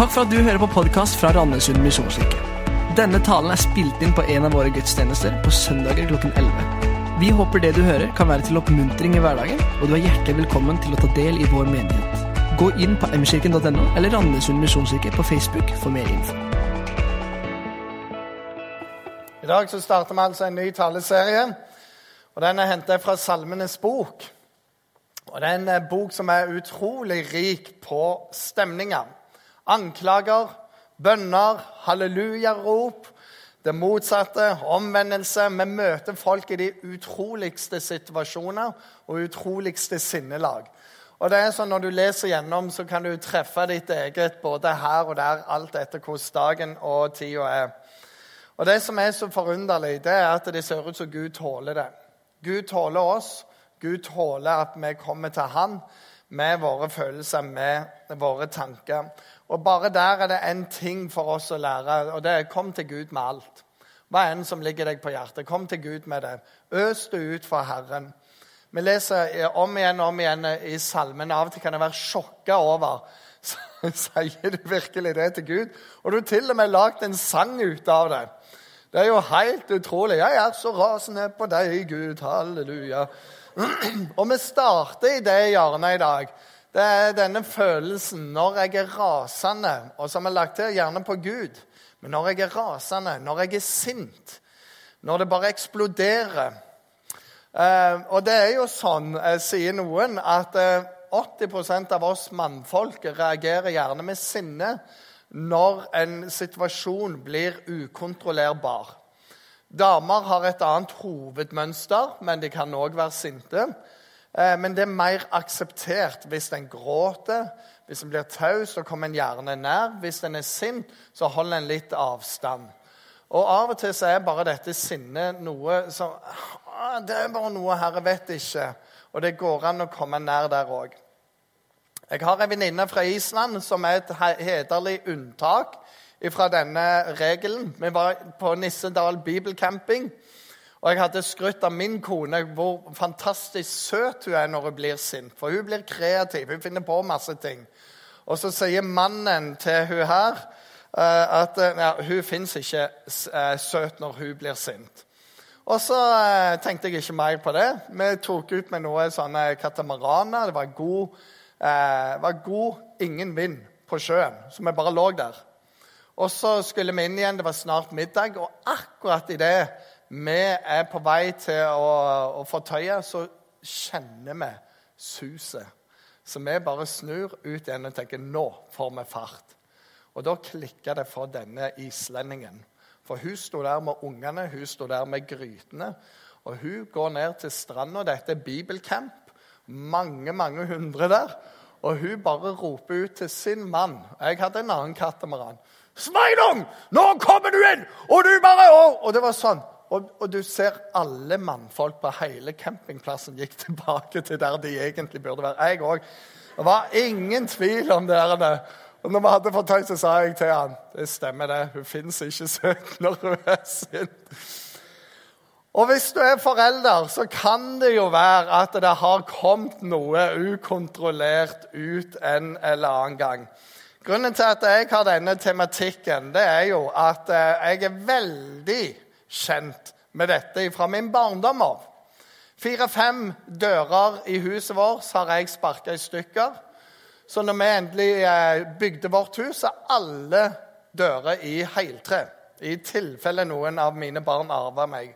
Takk for at du hører på podkast fra Randesund misjonskirke. Denne talen er spilt inn på en av våre gudstjenester på søndager klokken 11. Vi håper det du hører, kan være til oppmuntring i hverdagen, og du er hjertelig velkommen til å ta del i vår menighet. Gå inn på mkirken.no eller Randesund misjonskirke på Facebook for mer info. I dag så starter vi altså en ny taleserie. og Den er hentet fra Salmenes bok. Og Det er en eh, bok som er utrolig rik på stemninger. Anklager, bønner, hallelujarop. Det motsatte, omvendelse. Vi møter folk i de utroligste situasjoner og utroligste sinnelag. Og det er sånn Når du leser gjennom, så kan du treffe ditt eget både her og der, alt etter hvordan dagen og tida er. Og Det som er så forunderlig, det er at det ser ut som Gud tåler det. Gud tåler oss. Gud tåler at vi kommer til Han med våre følelser, med våre tanker. Og Bare der er det én ting for oss å lære, og det er kom til Gud med alt. Hva enn som ligger deg på hjertet, kom til Gud med det. Øs det ut fra Herren. Vi leser om igjen og om igjen i salmen. Av og til kan jeg være sjokka over Sier du virkelig det til Gud? Og du har til og med lagd en sang ut av det. Det er jo helt utrolig. Jeg er så rasende på deg, Gud. Halleluja. Og vi starter i det hjørnet i dag. Det er denne følelsen når jeg er rasende, og som er lagt til gjerne på Gud. Men når jeg er rasende, når jeg er sint, når det bare eksploderer eh, Og det er jo sånn, eh, sier noen, at eh, 80% av oss mannfolk reagerer gjerne med sinne når en situasjon blir ukontrollerbar. Damer har et annet hovedmønster, men de kan òg være sinte. Eh, men det er mer akseptert hvis en gråter, hvis en blir taus, så kommer en gjerne nær. Hvis en er sint, så holder en litt avstand. Og Av og til så er bare dette sinnet noe som Det er bare noe her, jeg vet ikke. Og det går an å komme nær der òg. Jeg har en venninne fra Island som er et hederlig unntak fra denne regelen. Vi var på Nissedal bibelcamping. Og jeg hadde skrytt av min kone hvor fantastisk søt hun er når hun blir sint. For hun blir kreativ, hun finner på masse ting. Og så sier mannen til hun her uh, at uh, ja, hun fins ikke uh, søt når hun blir sint. Og så tenkte jeg ikke mer på det. Vi tok ut med noen sånne katamaraner. Det var god eh, var god, ingen vind på sjøen. Så vi bare lå der. Og så skulle vi inn igjen. Det var snart middag. Og akkurat idet vi er på vei til å, å få tøyet, så kjenner vi suset. Så vi bare snur ut igjen og tenker nå får vi fart. Og da klikka det for denne islendingen. For hun sto der med ungene, hun sto der med grytene. Og hun går ned til stranda. Dette er bibelcamp mange, mange hundre der. Og hun bare roper ut til sin mann. Jeg hadde en annen katamaran. 'Sveinung, nå kommer du inn!' Og du bare Og, og det var sånn. Og, og, du ser alle mannfolk på hele campingplassen gikk tilbake til der de egentlig burde være. Jeg òg. Det var ingen tvil om det. der. Og når vi hadde fått tøy, så sa jeg til han, det stemmer det. Hun fins ikke søt når hun er sint. Og hvis du er forelder, så kan det jo være at det har kommet noe ukontrollert ut en eller annen gang. Grunnen til at jeg har denne tematikken, det er jo at eh, jeg er veldig kjent med dette fra min barndom av. Fire-fem dører i huset vårt har jeg sparka i stykker. Så når vi endelig eh, bygde vårt hus, er alle dører i heltre. I tilfelle noen av mine barn arver meg.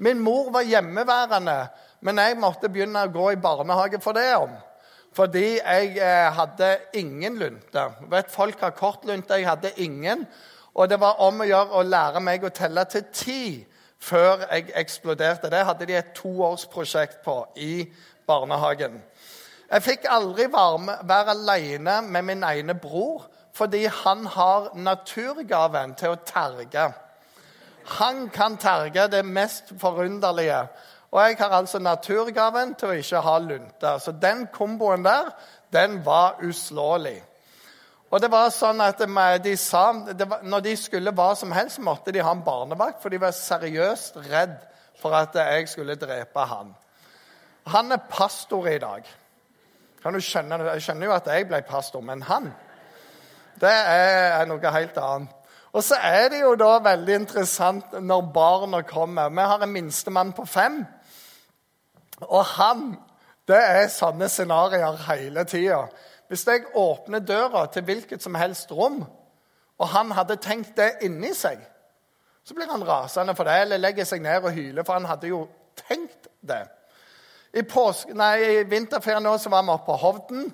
Min mor var hjemmeværende, men jeg måtte begynne å gå i barnehage for det om. Fordi jeg eh, hadde ingen lunte. Vet, Folk har kort lunte, jeg hadde ingen. Og det var om å gjøre å lære meg å telle til ti før jeg eksploderte. Det hadde de et toårsprosjekt på i barnehagen. Jeg fikk aldri være, alene med min ene bror fordi han har naturgaven til å terge. Han kan terge det mest forunderlige. Og jeg har altså naturgaven til å ikke ha lunte. Så den komboen der, den var uslåelig. Og det var sånn at de sa, var, Når de skulle hva som helst, måtte de ha en barnevakt, for de var seriøst redd for at jeg skulle drepe han. Han er pastor i dag. Kan du skjønne? Jeg skjønner jo at jeg ble pastor, men han Det er noe helt annet. Og så er det jo da veldig interessant når barna kommer. Vi har en minstemann på fem. Og han Det er sånne scenarioer hele tida. Hvis jeg åpner døra til hvilket som helst rom, og han hadde tenkt det inni seg, så blir han rasende for det eller legger seg ned og hyler, for han hadde jo tenkt det. I, påske, nei, i vinterferien nå så var vi oppe på Hovden.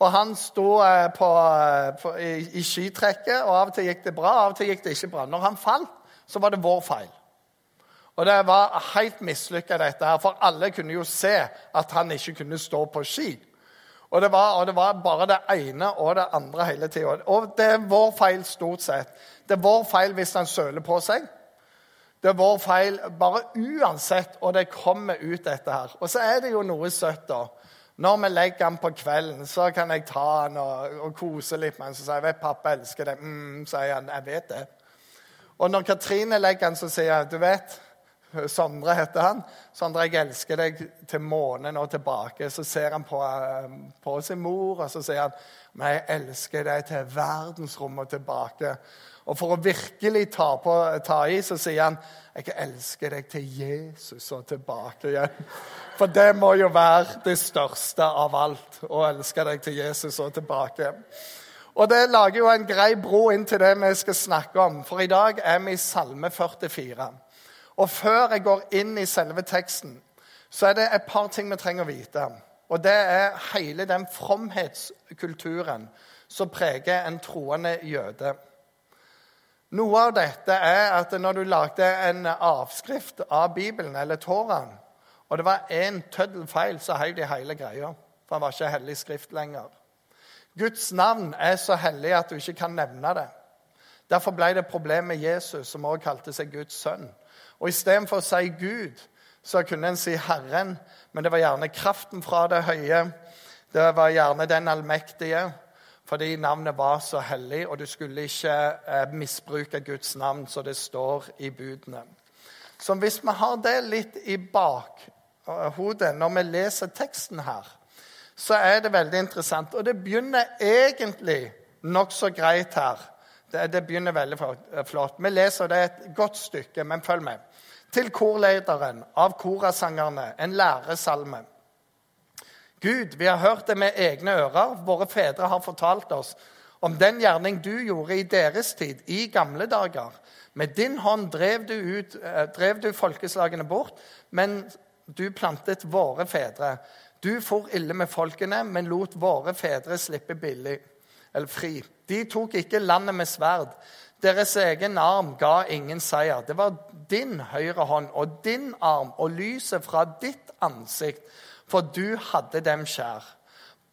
Og han sto eh, på, eh, på, i, i skitrekket, og av og til gikk det bra, av og til gikk det ikke bra. Når han falt, så var det vår feil. Og det var helt mislykka, dette her, for alle kunne jo se at han ikke kunne stå på ski. Og det, var, og det var bare det ene og det andre hele tida. Og det er vår feil stort sett. Det er vår feil hvis han søler på seg. Det er vår feil bare uansett, og det kommer ut, dette her. Og så er det jo noe søtt, da. Når vi legger han på kvelden, så kan jeg ta han og, og kose litt med han. Så sier jeg vet, 'Pappa elsker deg.' Mm, sier han. 'Jeg vet det.' Og når Katrine legger han, så sier jeg, 'Du vet' Sondre heter han. 'Sondre, jeg elsker deg til månen og tilbake.' Så ser han på, eh, på sin mor, og så sier han 'Men jeg elsker deg til verdensrommet og tilbake'. Og for å virkelig ta, på, ta i, så sier han 'Jeg elsker deg til Jesus og tilbake igjen'. For det må jo være det største av alt, å elske deg til Jesus og tilbake. Og det lager jo en grei bro inn til det vi skal snakke om. For i dag er vi i Salme 44. Og før jeg går inn i selve teksten, så er det et par ting vi trenger å vite. Og det er hele den fromhetskulturen som preger en troende jøde. Noe av dette er at når du lagde en avskrift av Bibelen, eller Toraen, og det var én tøddel feil, så heiv de hele greia. For han var ikke hellig skrift lenger. Guds navn er så hellig at du ikke kan nevne det. Derfor ble det problem med Jesus, som også kalte seg Guds sønn. Og Istedenfor å si Gud, så kunne en si Herren, men det var gjerne kraften fra det høye. Det var gjerne den allmektige fordi navnet var så hellig, og du skulle ikke eh, misbruke Guds navn, så det står i budene. Så hvis vi har det litt i bakhodet når vi leser teksten her, så er det veldig interessant. Og det begynner egentlig nokså greit her. Det, det, begynner veldig flott. Vi leser det et godt stykke, men følg med. Til korlederen av korasangerne, en læresalme. Gud, vi har hørt det med egne ører. Våre fedre har fortalt oss om den gjerning du gjorde i deres tid, i gamle dager. Med din hånd drev du, ut, eh, drev du folkeslagene bort, men du plantet våre fedre. Du for ille med folkene, men lot våre fedre slippe billig, eller fri. De tok ikke landet med sverd. Deres egen arm ga ingen seier. Det var din høyre hånd og din arm og lyset fra ditt ansikt for du hadde dem kjær.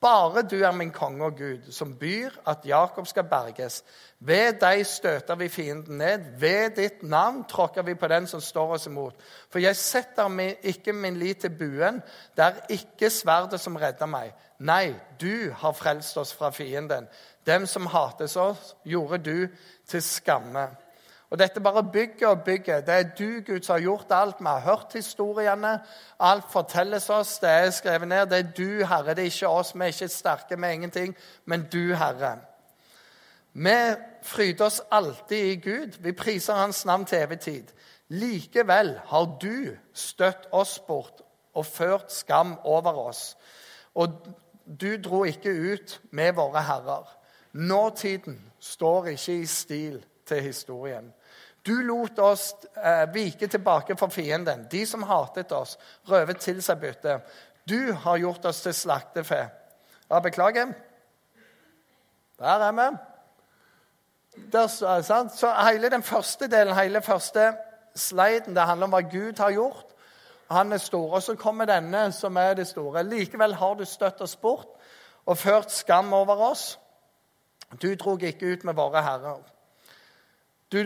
Bare du er min konge og Gud, som byr at Jakob skal berges. Ved deg støter vi fienden ned, ved ditt navn tråkker vi på den som står oss imot. For jeg setter ikke min lit til buen, det er ikke sverdet som redder meg. Nei, du har frelst oss fra fienden. Dem som hates oss, gjorde du til skamme. Og dette bare bygger og bygger. Det er du, Gud, som har gjort alt. Vi har hørt historiene. Alt fortelles oss. Det er skrevet ned. Det er du, Herre. Det er ikke oss. Vi er ikke sterke med ingenting, men du, Herre. Vi fryder oss alltid i Gud. Vi priser Hans navn til evig tid. Likevel har du støtt oss bort og ført skam over oss. Og du dro ikke ut med våre herrer. Nåtiden står ikke i stil til historien. Du lot oss eh, vike tilbake for fienden, de som hatet oss, røvet til seg bytte. Du har gjort oss til slaktefe. Ja, beklager. Der er vi. Der, så hele den første delen, hele første sliden, det handler om hva Gud har gjort. Han er stor. Og så kommer denne, som er det store. Likevel har du støtt oss bort og ført skam over oss. Du drog ikke ut med våre herrer. Du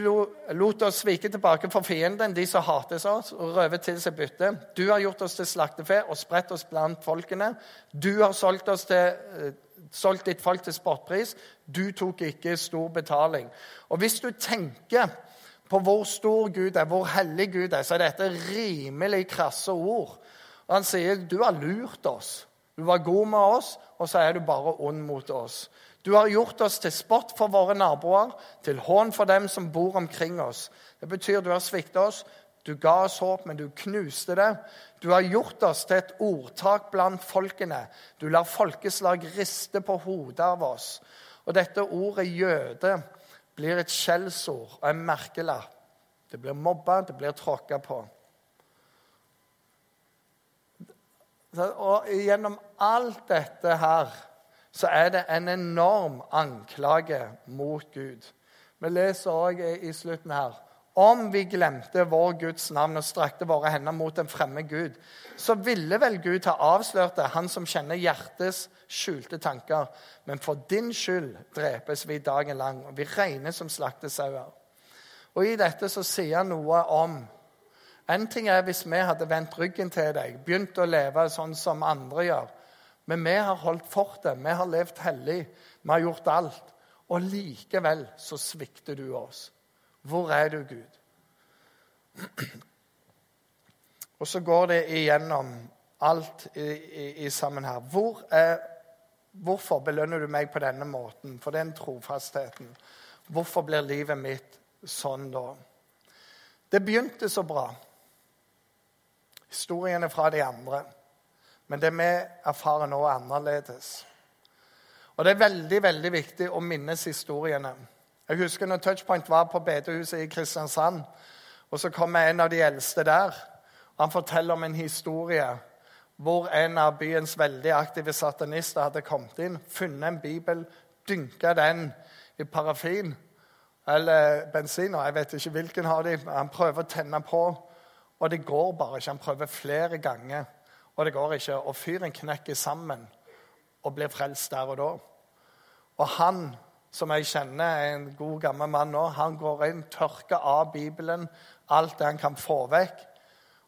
lot oss svike tilbake for fienden, de som hates oss, og røve til seg bytte. Du har gjort oss til slaktefe og spredt oss blant folkene. Du har solgt, til, eh, solgt ditt folk til sportpris. Du tok ikke stor betaling. Og hvis du tenker på hvor stor Gud er, hvor hellig Gud er, så er dette rimelig krasse ord. Og Han sier du har lurt oss. Du var god med oss, og så er du bare ond mot oss. Du har gjort oss til spott for våre naboer, til hån for dem som bor omkring oss. Det betyr du har svikta oss. Du ga oss håp, men du knuste det. Du har gjort oss til et ordtak blant folkene. Du lar folkeslag riste på hodet av oss. Og dette ordet jøde blir et skjellsord og en merkelapp. Det blir mobba, det blir tråkka på. Og gjennom alt dette her så er det en enorm anklage mot Gud. Vi leser òg i slutten her om vi glemte vår Guds navn og strakte våre hender mot en fremmed Gud, så ville vel Gud ha avslørt det, han som kjenner hjertets skjulte tanker. Men for din skyld drepes vi dagen lang, og vi regnes som slaktesauer. Og i dette så sier han noe om En ting er hvis vi hadde vendt ryggen til deg, begynt å leve sånn som andre gjør. Men vi har holdt fortet, vi har levd hellig, vi har gjort alt. Og likevel så svikter du oss. Hvor er du, Gud? Og så går det igjennom alt i, i, i sammen her. Hvor er, hvorfor belønner du meg på denne måten, for den trofastheten? Hvorfor blir livet mitt sånn da? Det begynte så bra. Historiene fra de andre. Men det vi erfarer nå, er annerledes. Og Det er veldig veldig viktig å minnes historiene. Jeg husker når Touchpoint var på bedehuset i Kristiansand. og Så kom en av de eldste der. og Han forteller om en historie hvor en av byens veldig aktive satanister hadde kommet inn, funnet en bibel, dynka den i parafin eller bensin. og Jeg vet ikke hvilken har de. Han prøver å tenne på, og det går bare ikke. Han prøver flere ganger og det går ikke. Og fyren knekker sammen og blir frelst der og da. Og han, som jeg kjenner, er en god, gammel mann nå, han går inn, tørker av Bibelen, alt det han kan få vekk.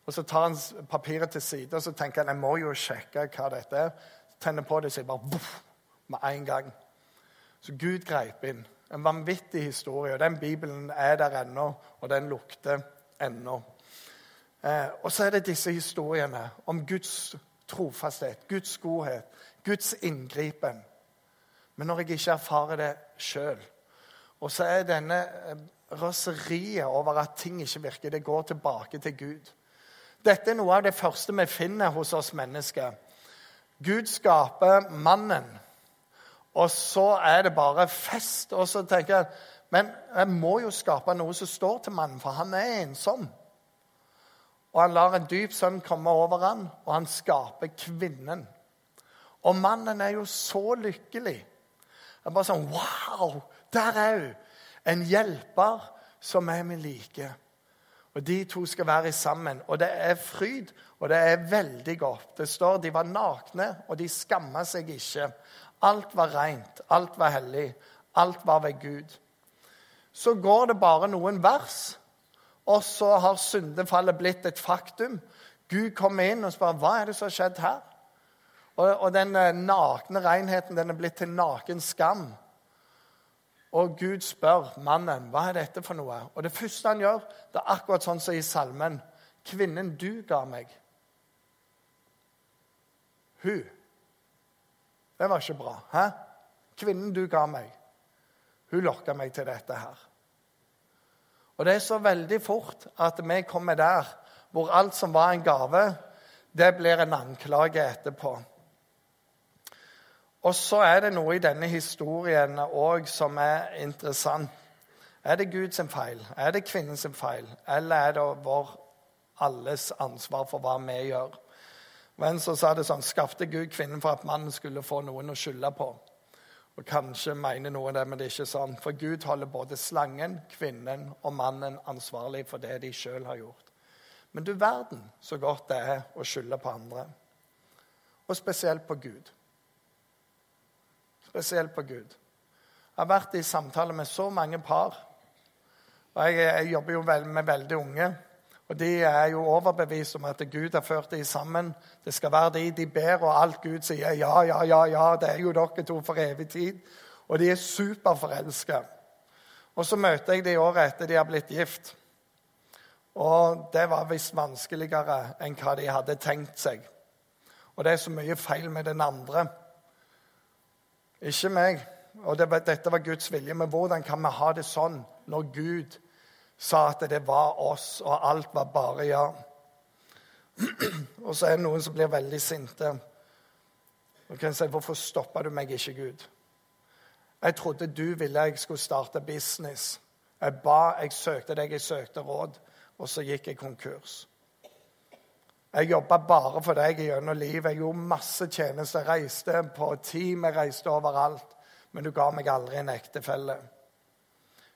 Og Så tar han papiret til side og så tenker han, jeg må jo sjekke hva dette er. Tenner på det og sier bare boff, med en gang. Så Gud greip inn. En vanvittig historie. og Den Bibelen er der ennå, og den lukter ennå. Eh, og så er det disse historiene om Guds trofasthet, Guds godhet, Guds inngripen. Men når jeg ikke erfarer det sjøl Og så er denne eh, raseriet over at ting ikke virker, det går tilbake til Gud. Dette er noe av det første vi finner hos oss mennesker. Gud skaper mannen, og så er det bare fest. Og så tenker jeg men jeg må jo skape noe som står til mannen, for han er ensom. Og han lar en dyp sønn komme over ham, og han skaper kvinnen. Og mannen er jo så lykkelig. Det er bare sånn Wow! Der er hun! En hjelper som er min like. Og De to skal være sammen. Og det er fryd, og det er veldig godt. Det står de var nakne, og de skamma seg ikke. Alt var rent, alt var hellig, alt var ved Gud. Så går det bare noen vers, og så har syndefallet blitt et faktum. Gud kommer inn og spør hva er det som har skjedd her. Og, og den eh, nakne renheten den er blitt til naken skam. Og Gud spør mannen hva er dette for noe. Og det første han gjør, det er akkurat sånn som i salmen. Kvinnen du ga meg. Hun. Det var ikke bra. Hæ? Kvinnen du ga meg. Hun lokka meg til dette her. Og det er så veldig fort at vi kommer der hvor alt som var en gave, det blir en anklage etterpå. Og så er det noe i denne historien òg som er interessant. Er det Guds feil? Er det kvinnens feil? Eller er det vår alles ansvar for hva vi gjør? Men så sa det sånn Skapte Gud kvinnen for at mannen skulle få noen å skylde på? Og Kanskje mener noen det, men det er ikke sånn. For Gud holder både slangen, kvinnen og mannen ansvarlig for det de sjøl har gjort. Men du verden så godt det er å skylde på andre. Og spesielt på Gud. Spesielt på Gud. Jeg har vært i samtale med så mange par. Og jeg, jeg jobber jo med veldig unge. Og De er jo overbevist om at Gud har ført dem sammen. Det skal være de de ber, og alt Gud sier ja, ja, ja, ja, det er jo dere to for evig tid. Og de er superforelska. Og så møter jeg de året etter de har blitt gift. Og det var visst vanskeligere enn hva de hadde tenkt seg. Og det er så mye feil med den andre. Ikke meg, og det, dette var Guds vilje, men hvordan kan vi ha det sånn når Gud sa at det var oss, og alt var bare ja? Og så er det noen som blir veldig sinte. Og kan si, 'Hvorfor stoppa du meg ikke, Gud?' Jeg trodde du ville jeg skulle starte business. Jeg ba, jeg søkte deg, jeg søkte råd, og så gikk jeg konkurs. Jeg jobba bare for deg gjennom livet. Jeg gjorde masse tjenester. Reiste på team, jeg reiste overalt. Men du ga meg aldri en ektefelle.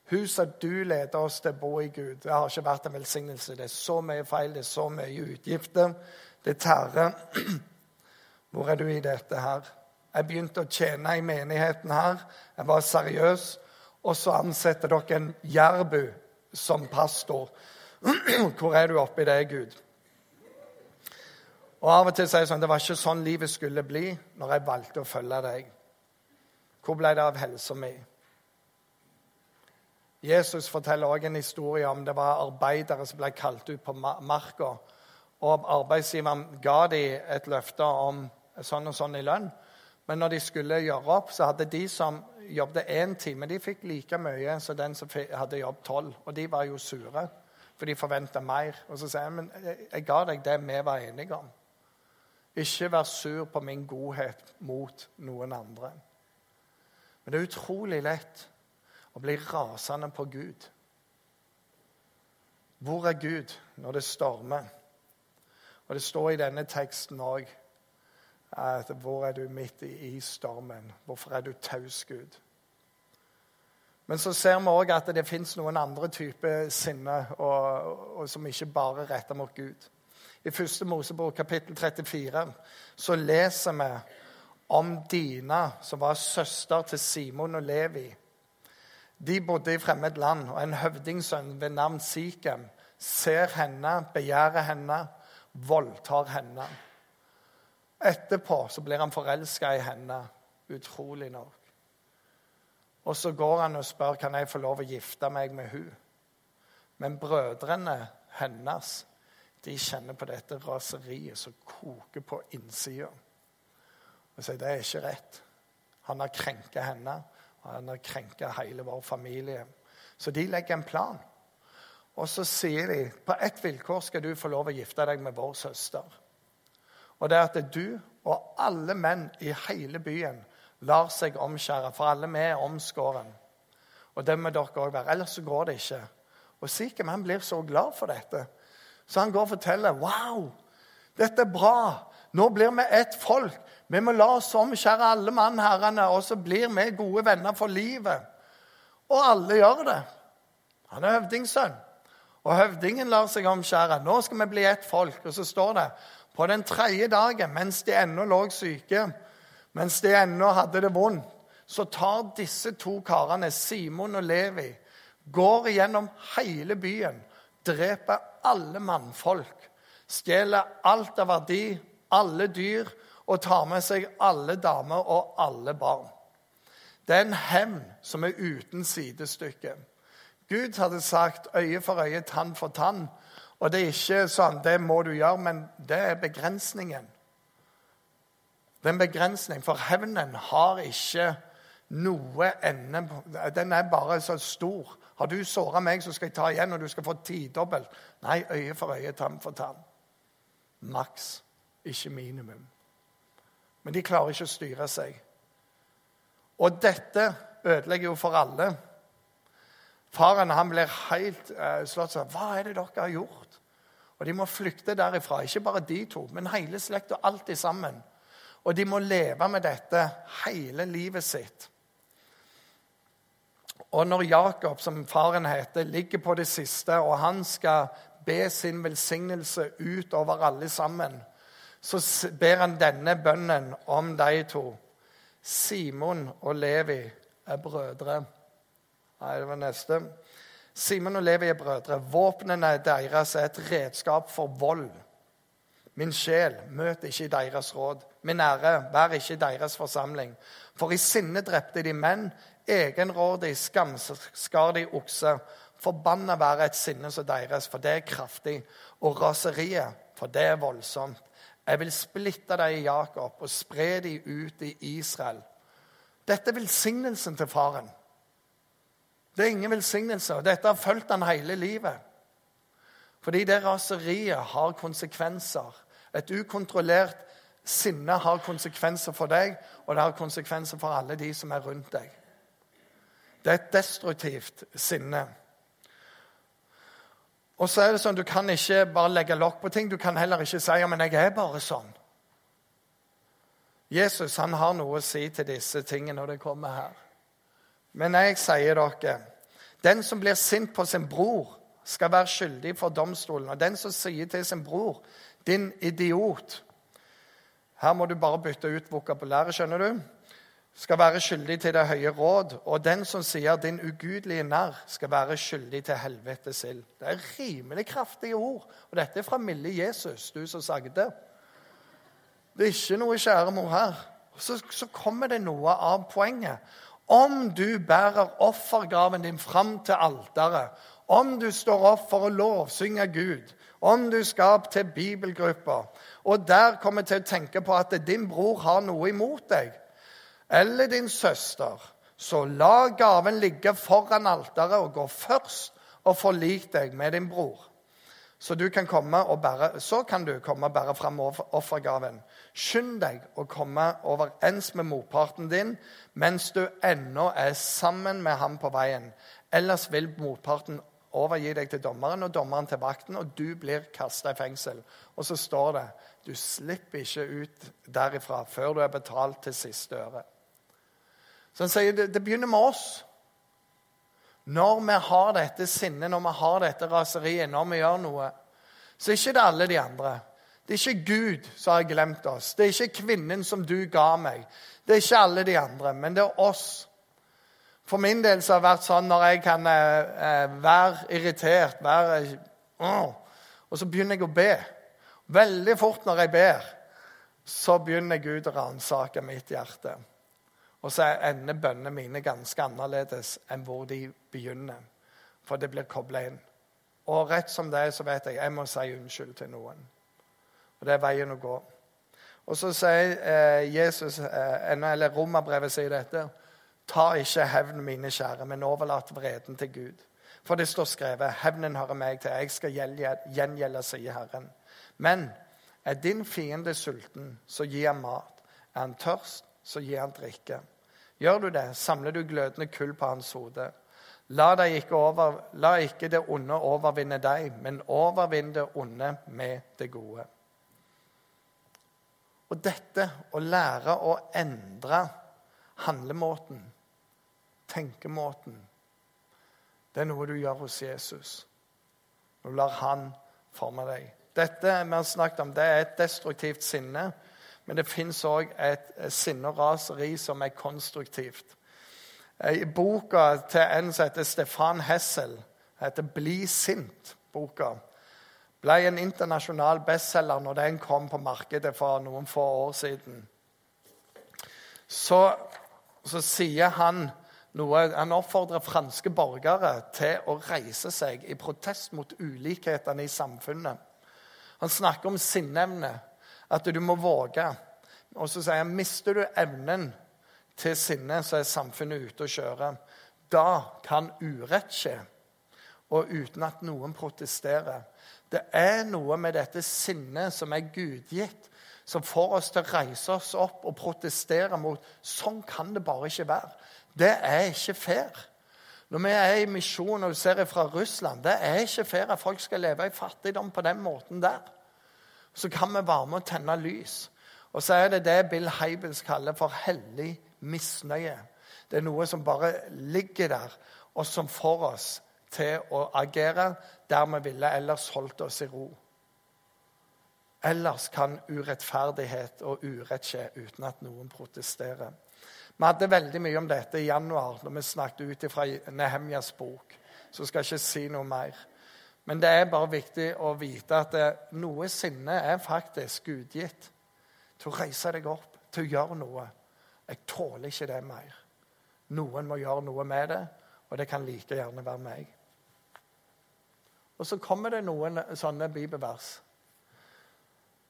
Huset du leder oss til å bo i Gud, det har ikke vært en velsignelse. Det er så mye feil, det er så mye utgifter. Det tærer. Hvor er du i dette her? Jeg begynte å tjene i menigheten her. Jeg var seriøs. Og så ansetter dere en jærbu som pastor. Hvor er du oppi det, Gud? Og Av og til sier jeg sånn Det var ikke sånn livet skulle bli når jeg valgte å følge deg. Hvor ble det av helsa mi? Jesus forteller også en historie om det var arbeidere som ble kalt ut på marka. Og arbeidsgiveren ga dem et løfte om sånn og sånn i lønn. Men når de skulle gjøre opp, så hadde de som jobbet én time, de fikk like mye som den som hadde jobbet tolv. Og de var jo sure, for de forventa mer. Og så sier jeg men jeg ga deg det vi var enige om. Ikke vær sur på min godhet mot noen andre. Men det er utrolig lett å blir rasende på Gud. Hvor er Gud når det stormer? Og Det står i denne teksten òg at hvor er du midt i stormen? Hvorfor er du taus, Gud? Men så ser vi òg at det fins noen andre typer sinne og, og som ikke bare retter mot Gud. I første Mosebok, kapittel 34, så leser vi om Dina, som var søster til Simon og Levi. De bodde i fremmed land, og en høvdingsønn ved navn Sikhem ser henne, begjærer henne, voldtar henne. Etterpå så blir han forelska i henne, utrolig nok. Og så går han og spør kan jeg få lov å gifte meg med hun. Men brødrene hennes de kjenner på dette raseriet som koker på innsida. Og sier det er ikke rett. Han har krenka henne, han har krenka hele vår familie. Så de legger en plan. Og så sier de på ett vilkår skal du få lov å gifte deg med vår søster. Og det er at du og alle menn i hele byen lar seg omskjære, for alle vi er omskåren. Og det må dere òg være. Ellers så går det ikke. Og Sikhem blir så glad for dette. Så han går og forteller wow, dette er bra. Nå blir vi ett folk. Vi må la oss omskjære alle mannherrene, og så blir vi gode venner for livet. Og alle gjør det. Han er høvdingsønn. Og høvdingen lar seg omskjære. Nå skal vi bli ett folk. Og så står det på den tredje dagen, mens de ennå lå syke, mens de ennå hadde det vondt, så tar disse to karene, Simon og Levi, går gjennom hele byen dreper alle mannfolk, stjeler alt av verdi, alle dyr, og tar med seg alle damer og alle barn. Det er en hevn som er uten sidestykke. Gud hadde sagt øye for øye, tann for tann. Og det er ikke sånn det må du gjøre, men det er begrensningen. Det er en begrensning, for hevnen har ikke noe ende Den er bare så stor har du såra meg, så skal jeg ta igjen, og du skal få tidobbelt. Nei, øye for øye, tann for tann. Maks, ikke minimum. Men de klarer ikke å styre seg. Og dette ødelegger jo for alle. Faren han blir helt uh, slått sånn Hva er det dere har gjort? Og De må flykte derifra. Ikke bare de to, men hele slekta, alltid sammen. Og de må leve med dette hele livet sitt. Og når Jakob, som faren heter, ligger på det siste, og han skal be sin velsignelse ut over alle sammen, så ber han denne bønnen om de to. Simon og Levi er brødre. Nei, det var neste. Simon og Levi er brødre. Våpnene deres er et redskap for vold. Min sjel, møt ikke deres råd. Min ære, vær ikke deres forsamling. For i sinne drepte de menn, egenrådig skamskar de okse. Forbanna være et sinne som deres, for det er kraftig. Og raseriet, for det er voldsomt. Jeg vil splitte dem i Jakob og spre dem ut i Israel. Dette er velsignelsen til faren. Det er ingen velsignelse. Dette har fulgt han hele livet. Fordi det raseriet har konsekvenser. Et ukontrollert sinne har konsekvenser for deg, og det har konsekvenser for alle de som er rundt deg. Det er et destruktivt sinne. Og så er det sånn, Du kan ikke bare legge lokk på ting. Du kan heller ikke si ja, men jeg er bare sånn. Jesus han har noe å si til disse tingene når det kommer her. Men jeg sier dere den som blir sint på sin bror, skal være skyldig for domstolen. Og den som sier til sin bror, 'Din idiot' Her må du bare bytte ut vokabulæret, skjønner du. Skal være skyldig til det høye råd. Og den som sier 'din ugudelige nær', skal være skyldig til helvetes ild. Det er rimelig kraftige ord. Og dette er fra milde Jesus, du som sagde. Det er ikke noe kjære mor her. Så, så kommer det noe av poenget. Om du bærer offergaven din fram til alteret, om du står opp for å lovsynge Gud, om du skal til bibelgrupper, og der kommer til å tenke på at din bror har noe imot deg, eller din søster, så la gaven ligge foran alteret og gå først og forlik deg med din bror. Så, kan bære, så kan du komme og bære fram offergaven. Skynd deg å komme overens med motparten din mens du ennå er sammen med ham på veien. Ellers vil motparten overgi deg til dommeren og dommeren til vakten, og du blir kasta i fengsel. Og så står det du slipper ikke ut derifra før du er betalt til siste øre. Så han sier det, det begynner med oss. Når vi har dette sinnet, når vi har dette raseriet, når vi gjør noe, så er ikke det alle de andre. Det er ikke Gud som har glemt oss. Det er ikke kvinnen som du ga meg. Det er ikke alle de andre, men det er oss. For min del så har det vært sånn når jeg kan eh, eh være irritert være, uh, Og så begynner jeg å be. Veldig fort når jeg ber, så begynner Gud å ransake mitt hjerte. Og så ender bønnene mine ganske annerledes enn hvor de begynner. For det blir kobla inn. Og rett som det er, så vet jeg jeg må si unnskyld til noen. Og det er veien å gå. Og så sier eh, Jesus, eh, eller Romerbrevet sier dette. Ta ikke hevn, mine kjære, men overlat vreden til Gud. For det står skrevet, hevnen hører meg til, jeg skal gjengjelde, sier Herren. Men er din fiende sulten, så gi ham mat. Er han tørst, så gi han drikke. Gjør du det, samler du glødende kull på hans hode. La, ikke, over, la ikke det onde overvinne deg, men overvinn det onde med det gode. Og dette å lære å endre handlemåten, tenkemåten, det er noe du gjør hos Jesus. Du lar han forme deg. Dette vi har snakket om, det er et destruktivt sinne men det fins òg et sinne og raseri som er konstruktivt. I boka til en som heter Stefan Hessel, heter 'Bli sint'-boka, ble en internasjonal bestselger når den kom på markedet for noen få år siden. Så, så sier han noe Han oppfordrer franske borgere til å reise seg i protest mot ulikhetene i samfunnet. Han snakker om sinneevne at du må våge. Og så sier han mister du evnen til sinne, så er samfunnet ute å kjøre. Da kan urett skje, og uten at noen protesterer. Det er noe med dette sinnet som er gudgitt, som får oss til å reise oss opp og protestere mot Sånn kan det bare ikke være. Det er ikke fair. Når vi er i misjon og du ser fra Russland, det er ikke fair at folk skal leve i fattigdom på den måten der så kan vi være med å tenne lys. Og så er det det Bill Heibels kaller for hellig misnøye. Det er noe som bare ligger der, og som får oss til å agere der vi ville ellers holdt oss i ro. Ellers kan urettferdighet og urett skje uten at noen protesterer. Vi hadde veldig mye om dette i januar når vi snakket ut fra Nehemjas bok. Så skal jeg ikke si noe mer. Men det er bare viktig å vite at noe sinne er faktisk gudgitt. Til å reise deg opp, til å gjøre noe. Jeg tåler ikke det mer. Noen må gjøre noe med det, og det kan like gjerne være meg. Og så kommer det noen sånne bibelvers.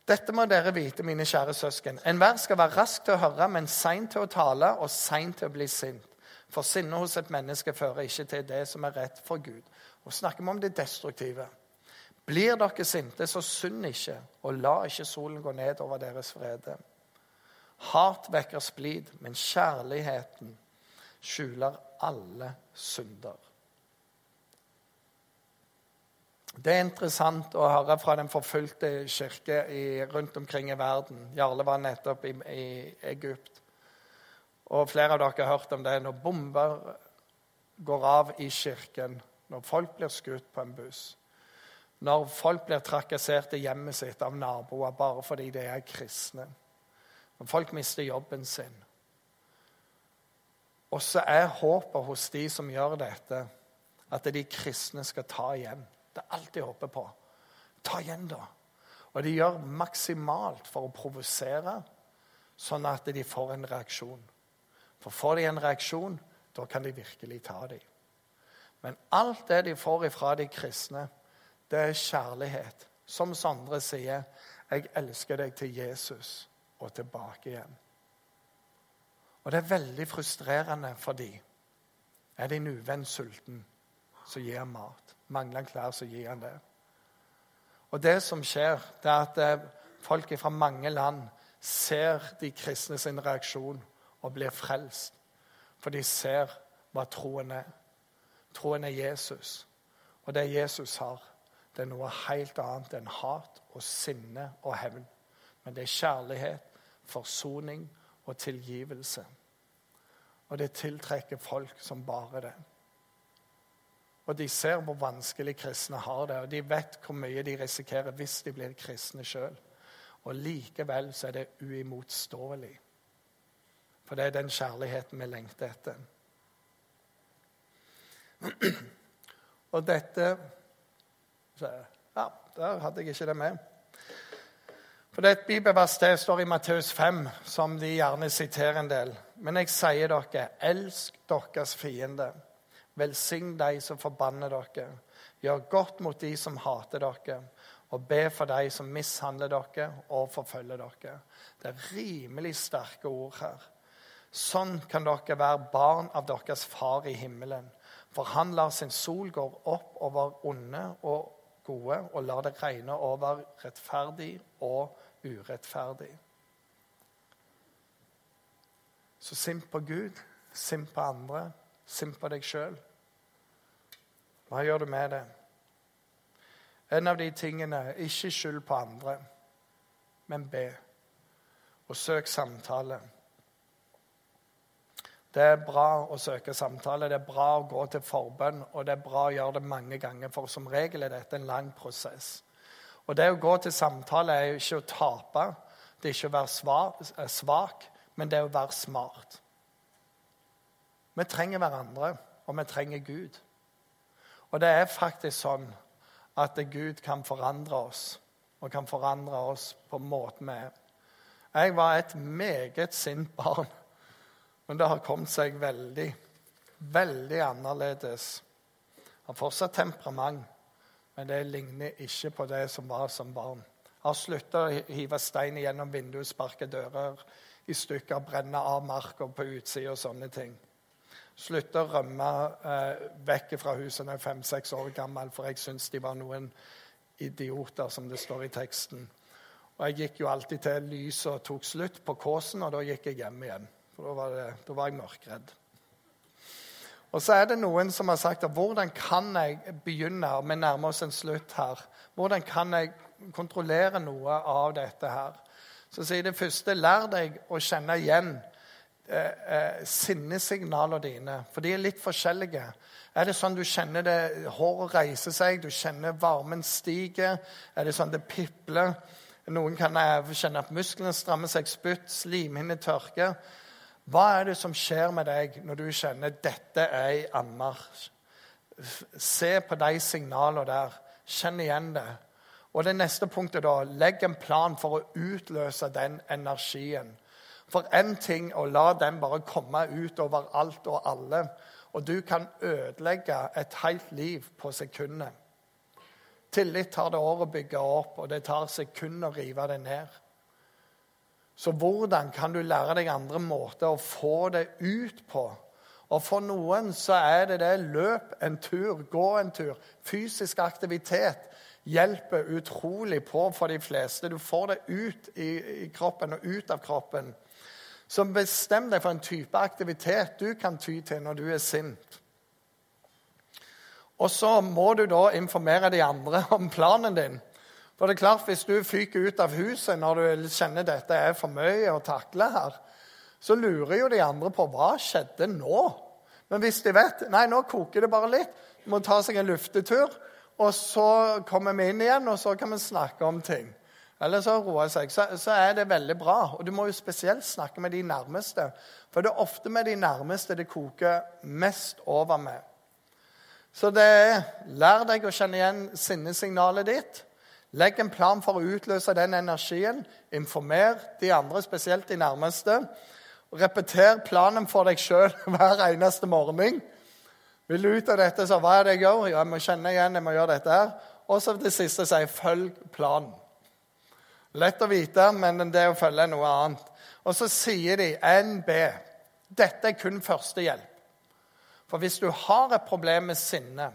Dette må dere vite, mine kjære søsken. Enhver skal være rask til å høre, men sein til å tale og sein til å bli sint. For sinnet hos et menneske fører ikke til det som er rett for Gud. Og snakker vi om det destruktive. Blir dere sinte, så synd ikke, og la ikke solen gå ned over deres frede. Hat vekker splid, men kjærligheten skjuler alle synder. Det er interessant å høre fra den forfulgte kirke i, rundt omkring i verden. Jarle var nettopp i, i, Egypt. Og flere av dere har hørt om det. Når bomber går av i kirken, når folk blir skutt på en buss, når folk blir trakassert i hjemmet sitt av naboer bare fordi de er kristne, når folk mister jobben sin Og så er håpet hos de som gjør dette, at de kristne skal ta igjen. Det er alt de håper på. Ta igjen, da. Og de gjør maksimalt for å provosere, sånn at de får en reaksjon. For får de en reaksjon, da kan de virkelig ta dem. Men alt det de får ifra de kristne, det er kjærlighet. Som Sondre sier, 'Jeg elsker deg til Jesus og tilbake igjen'. Og det er veldig frustrerende for de. Er din uvenn sulten, så gir han mat. Mangler han klær, så gir han det. Og det som skjer, det er at eh, folk fra mange land ser de kristne sin reaksjon og blir frelst. For de ser hva troen er. Troen er Jesus. Og det Jesus har, det er noe helt annet enn hat og sinne og hevn. Men det er kjærlighet, forsoning og tilgivelse. Og det tiltrekker folk som bare det. Og de ser hvor vanskelig kristne har det, og de vet hvor mye de risikerer hvis de blir kristne sjøl. Og likevel så er det uimotståelig. For det er den kjærligheten vi lengter etter. Og dette Ja, der hadde jeg ikke det med. For det er et bibelvers det står i Matteus 5, som de gjerne siterer en del. Men jeg sier dere, elsk deres fiende. Velsign de som forbanner dere. Gjør godt mot de som hater dere. Og be for de som mishandler dere og forfølger dere. Det er rimelig sterke ord her. Sånn kan dere være barn av deres far i himmelen. For han lar sin sol gå opp over onde og gode og lar det regne over rettferdig og urettferdig. Så sint på Gud, sint på andre, sint på deg sjøl. Hva gjør du med det? En av de tingene ikke skyld på andre, men be. Og søk samtale. Det er bra å søke samtale, det er bra å gå til forbønn, og det er bra å gjøre det mange ganger, for som regel er dette en lang prosess. Og det å gå til samtale er jo ikke å tape, det er ikke å være svak, men det er å være smart. Vi trenger hverandre, og vi trenger Gud. Og det er faktisk sånn at Gud kan forandre oss, og kan forandre oss på måten vi er. Jeg var et meget sint barn men det har kommet seg veldig, veldig annerledes. Han Har fortsatt temperament, men det ligner ikke på det som var som barn. Har slutta å hive stein gjennom vinduet, sparke dører i stykker, brenne av marka på utsida og sånne ting. Slutta å rømme eh, vekk fra huset da jeg er fem-seks år gammel, for jeg syntes de var noen idioter, som det står i teksten. Og Jeg gikk jo alltid til lyset tok slutt på kåsen, og da gikk jeg hjem igjen. For da var, det, da var jeg mørkredd. Og så er det noen som har sagt at hvordan kan jeg begynne Vi nærmer oss en slutt her. Hvordan kan jeg kontrollere noe av dette her? Så sier det første lær deg å kjenne igjen eh, eh, sinnesignalene dine. For de er litt forskjellige. Er det sånn du kjenner det, håret reiser seg, du kjenner varmen stiger? Er det sånn det pipler? Noen kan kjenne at musklene strammer seg, spytt, slimhinner tørker. Hva er det som skjer med deg når du kjenner dette er ei anmarsj? Se på de signalene der. Kjenn igjen det. Og det neste punktet da, Legg en plan for å utløse den energien. For én ting å la den bare komme ut over alt og alle. Og du kan ødelegge et helt liv på sekundet. Tillit tar det år å bygge opp, og det tar sekunder å rive det ned. Så hvordan kan du lære deg andre måter å få det ut på? Og For noen så er det det løp en tur, gå en tur. Fysisk aktivitet hjelper utrolig på for de fleste. Du får det ut i, i kroppen og ut av kroppen. Så bestem deg for en type aktivitet du kan ty til når du er sint. Og så må du da informere de andre om planen din. For det er klart, Hvis du fyker ut av huset når du kjenner dette er for mye å takle her, så lurer jo de andre på hva skjedde nå. Men hvis de vet nei, nå koker det bare litt, må ta seg en luftetur, og så kommer vi inn igjen, og så kan vi snakke om ting. Eller så roer seg. Så, så er det veldig bra. Og du må jo spesielt snakke med de nærmeste. For det er ofte med de nærmeste det koker mest over med. Så det er lær deg å kjenne igjen sinnesignalet ditt. Legg en plan for å utløse den energien. Informer de andre, spesielt de nærmeste. Repeter planen for deg sjøl hver eneste morgen. Vil du ut av dette, så hva er det jeg gjør? Ja, jeg må kjenne igjen, jeg må gjøre dette her. Og så det siste sier følg planen. Lett å vite, men det å følge er noe annet. Og så sier de NB. Dette er kun førstehjelp. For hvis du har et problem med sinne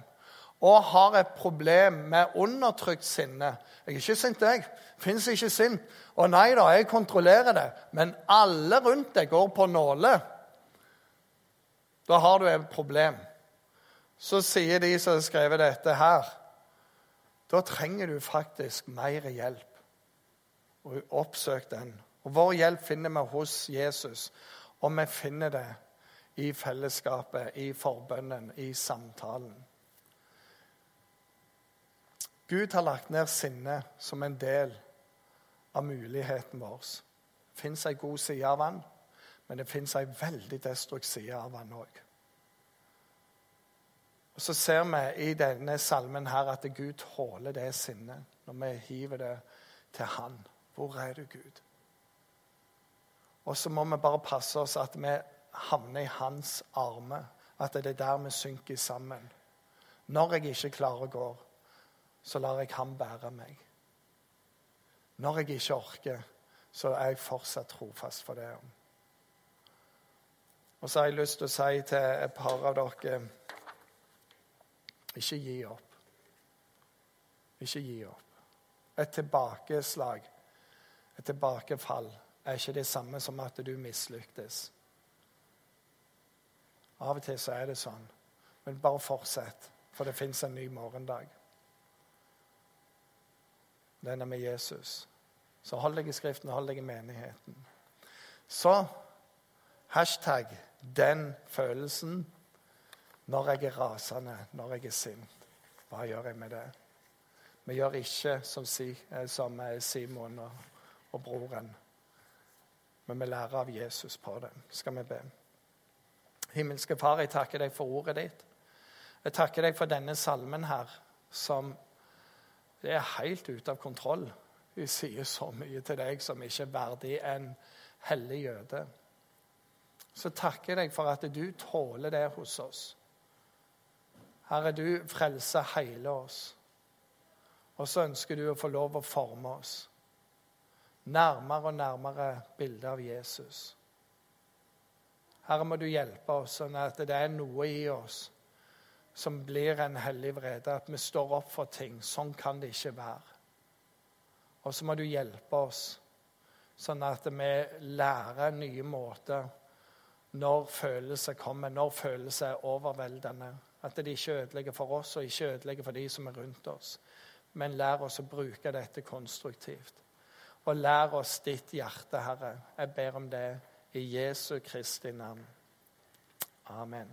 og har et problem med undertrykt sinne Jeg er ikke sint, jeg. Fins ikke sint. Og nei da, jeg kontrollerer det. Men alle rundt deg går på nåler. Da har du et problem. Så sier de som har skrevet dette her Da trenger du faktisk mer hjelp. Og oppsøk den. Og Vår hjelp finner vi hos Jesus, og vi finner det i fellesskapet, i forbønnen, i samtalen. Gud har lagt ned sinnet som en del av muligheten vår. Det fins ei god side av han, men det fins ei veldig destruktiv side av han òg. Og Så ser vi i denne salmen her at Gud tåler det sinnet når vi hiver det til Han. Hvor er du, Gud? Og så må vi bare passe oss at vi havner i hans armer. At det er der vi synker sammen. Når jeg ikke klarer å gå, så lar jeg ham bære meg. Når jeg ikke orker, så er jeg fortsatt trofast for det. Og så har jeg lyst til å si til et par av dere ikke gi opp. Ikke gi opp. Et tilbakeslag, et tilbakefall, er ikke det samme som at du mislyktes. Av og til så er det sånn. Men bare fortsett, for det fins en ny morgendag. Den er med Jesus. Så hold deg i Skriften, hold deg i menigheten. Så hashtag 'den følelsen' når jeg er rasende, når jeg er sint. Hva gjør jeg med det? Vi gjør ikke som, eh, eh, Simon og, og broren, men vi lærer av Jesus på det. Skal vi be? Himmelske Far, jeg takker deg for ordet ditt. Jeg takker deg for denne salmen her, som det er helt ute av kontroll. Vi sier så mye til deg som ikke er verdig en hellig jøde. Så takker jeg deg for at du tåler det hos oss. Herre, du frelser hele oss. Og så ønsker du å få lov å forme oss nærmere og nærmere bildet av Jesus. Herre, må du hjelpe oss sånn at det er noe i oss som blir en hellig vrede. At vi står opp for ting. Sånn kan det ikke være. Og så må du hjelpe oss sånn at vi lærer nye måter når følelser kommer, når følelser er overveldende. At det ikke ødelegger for oss og ikke ødelegger for de som er rundt oss. Men lær oss å bruke dette konstruktivt. Og lær oss ditt hjerte, Herre. Jeg ber om det i Jesu Kristi navn. Amen.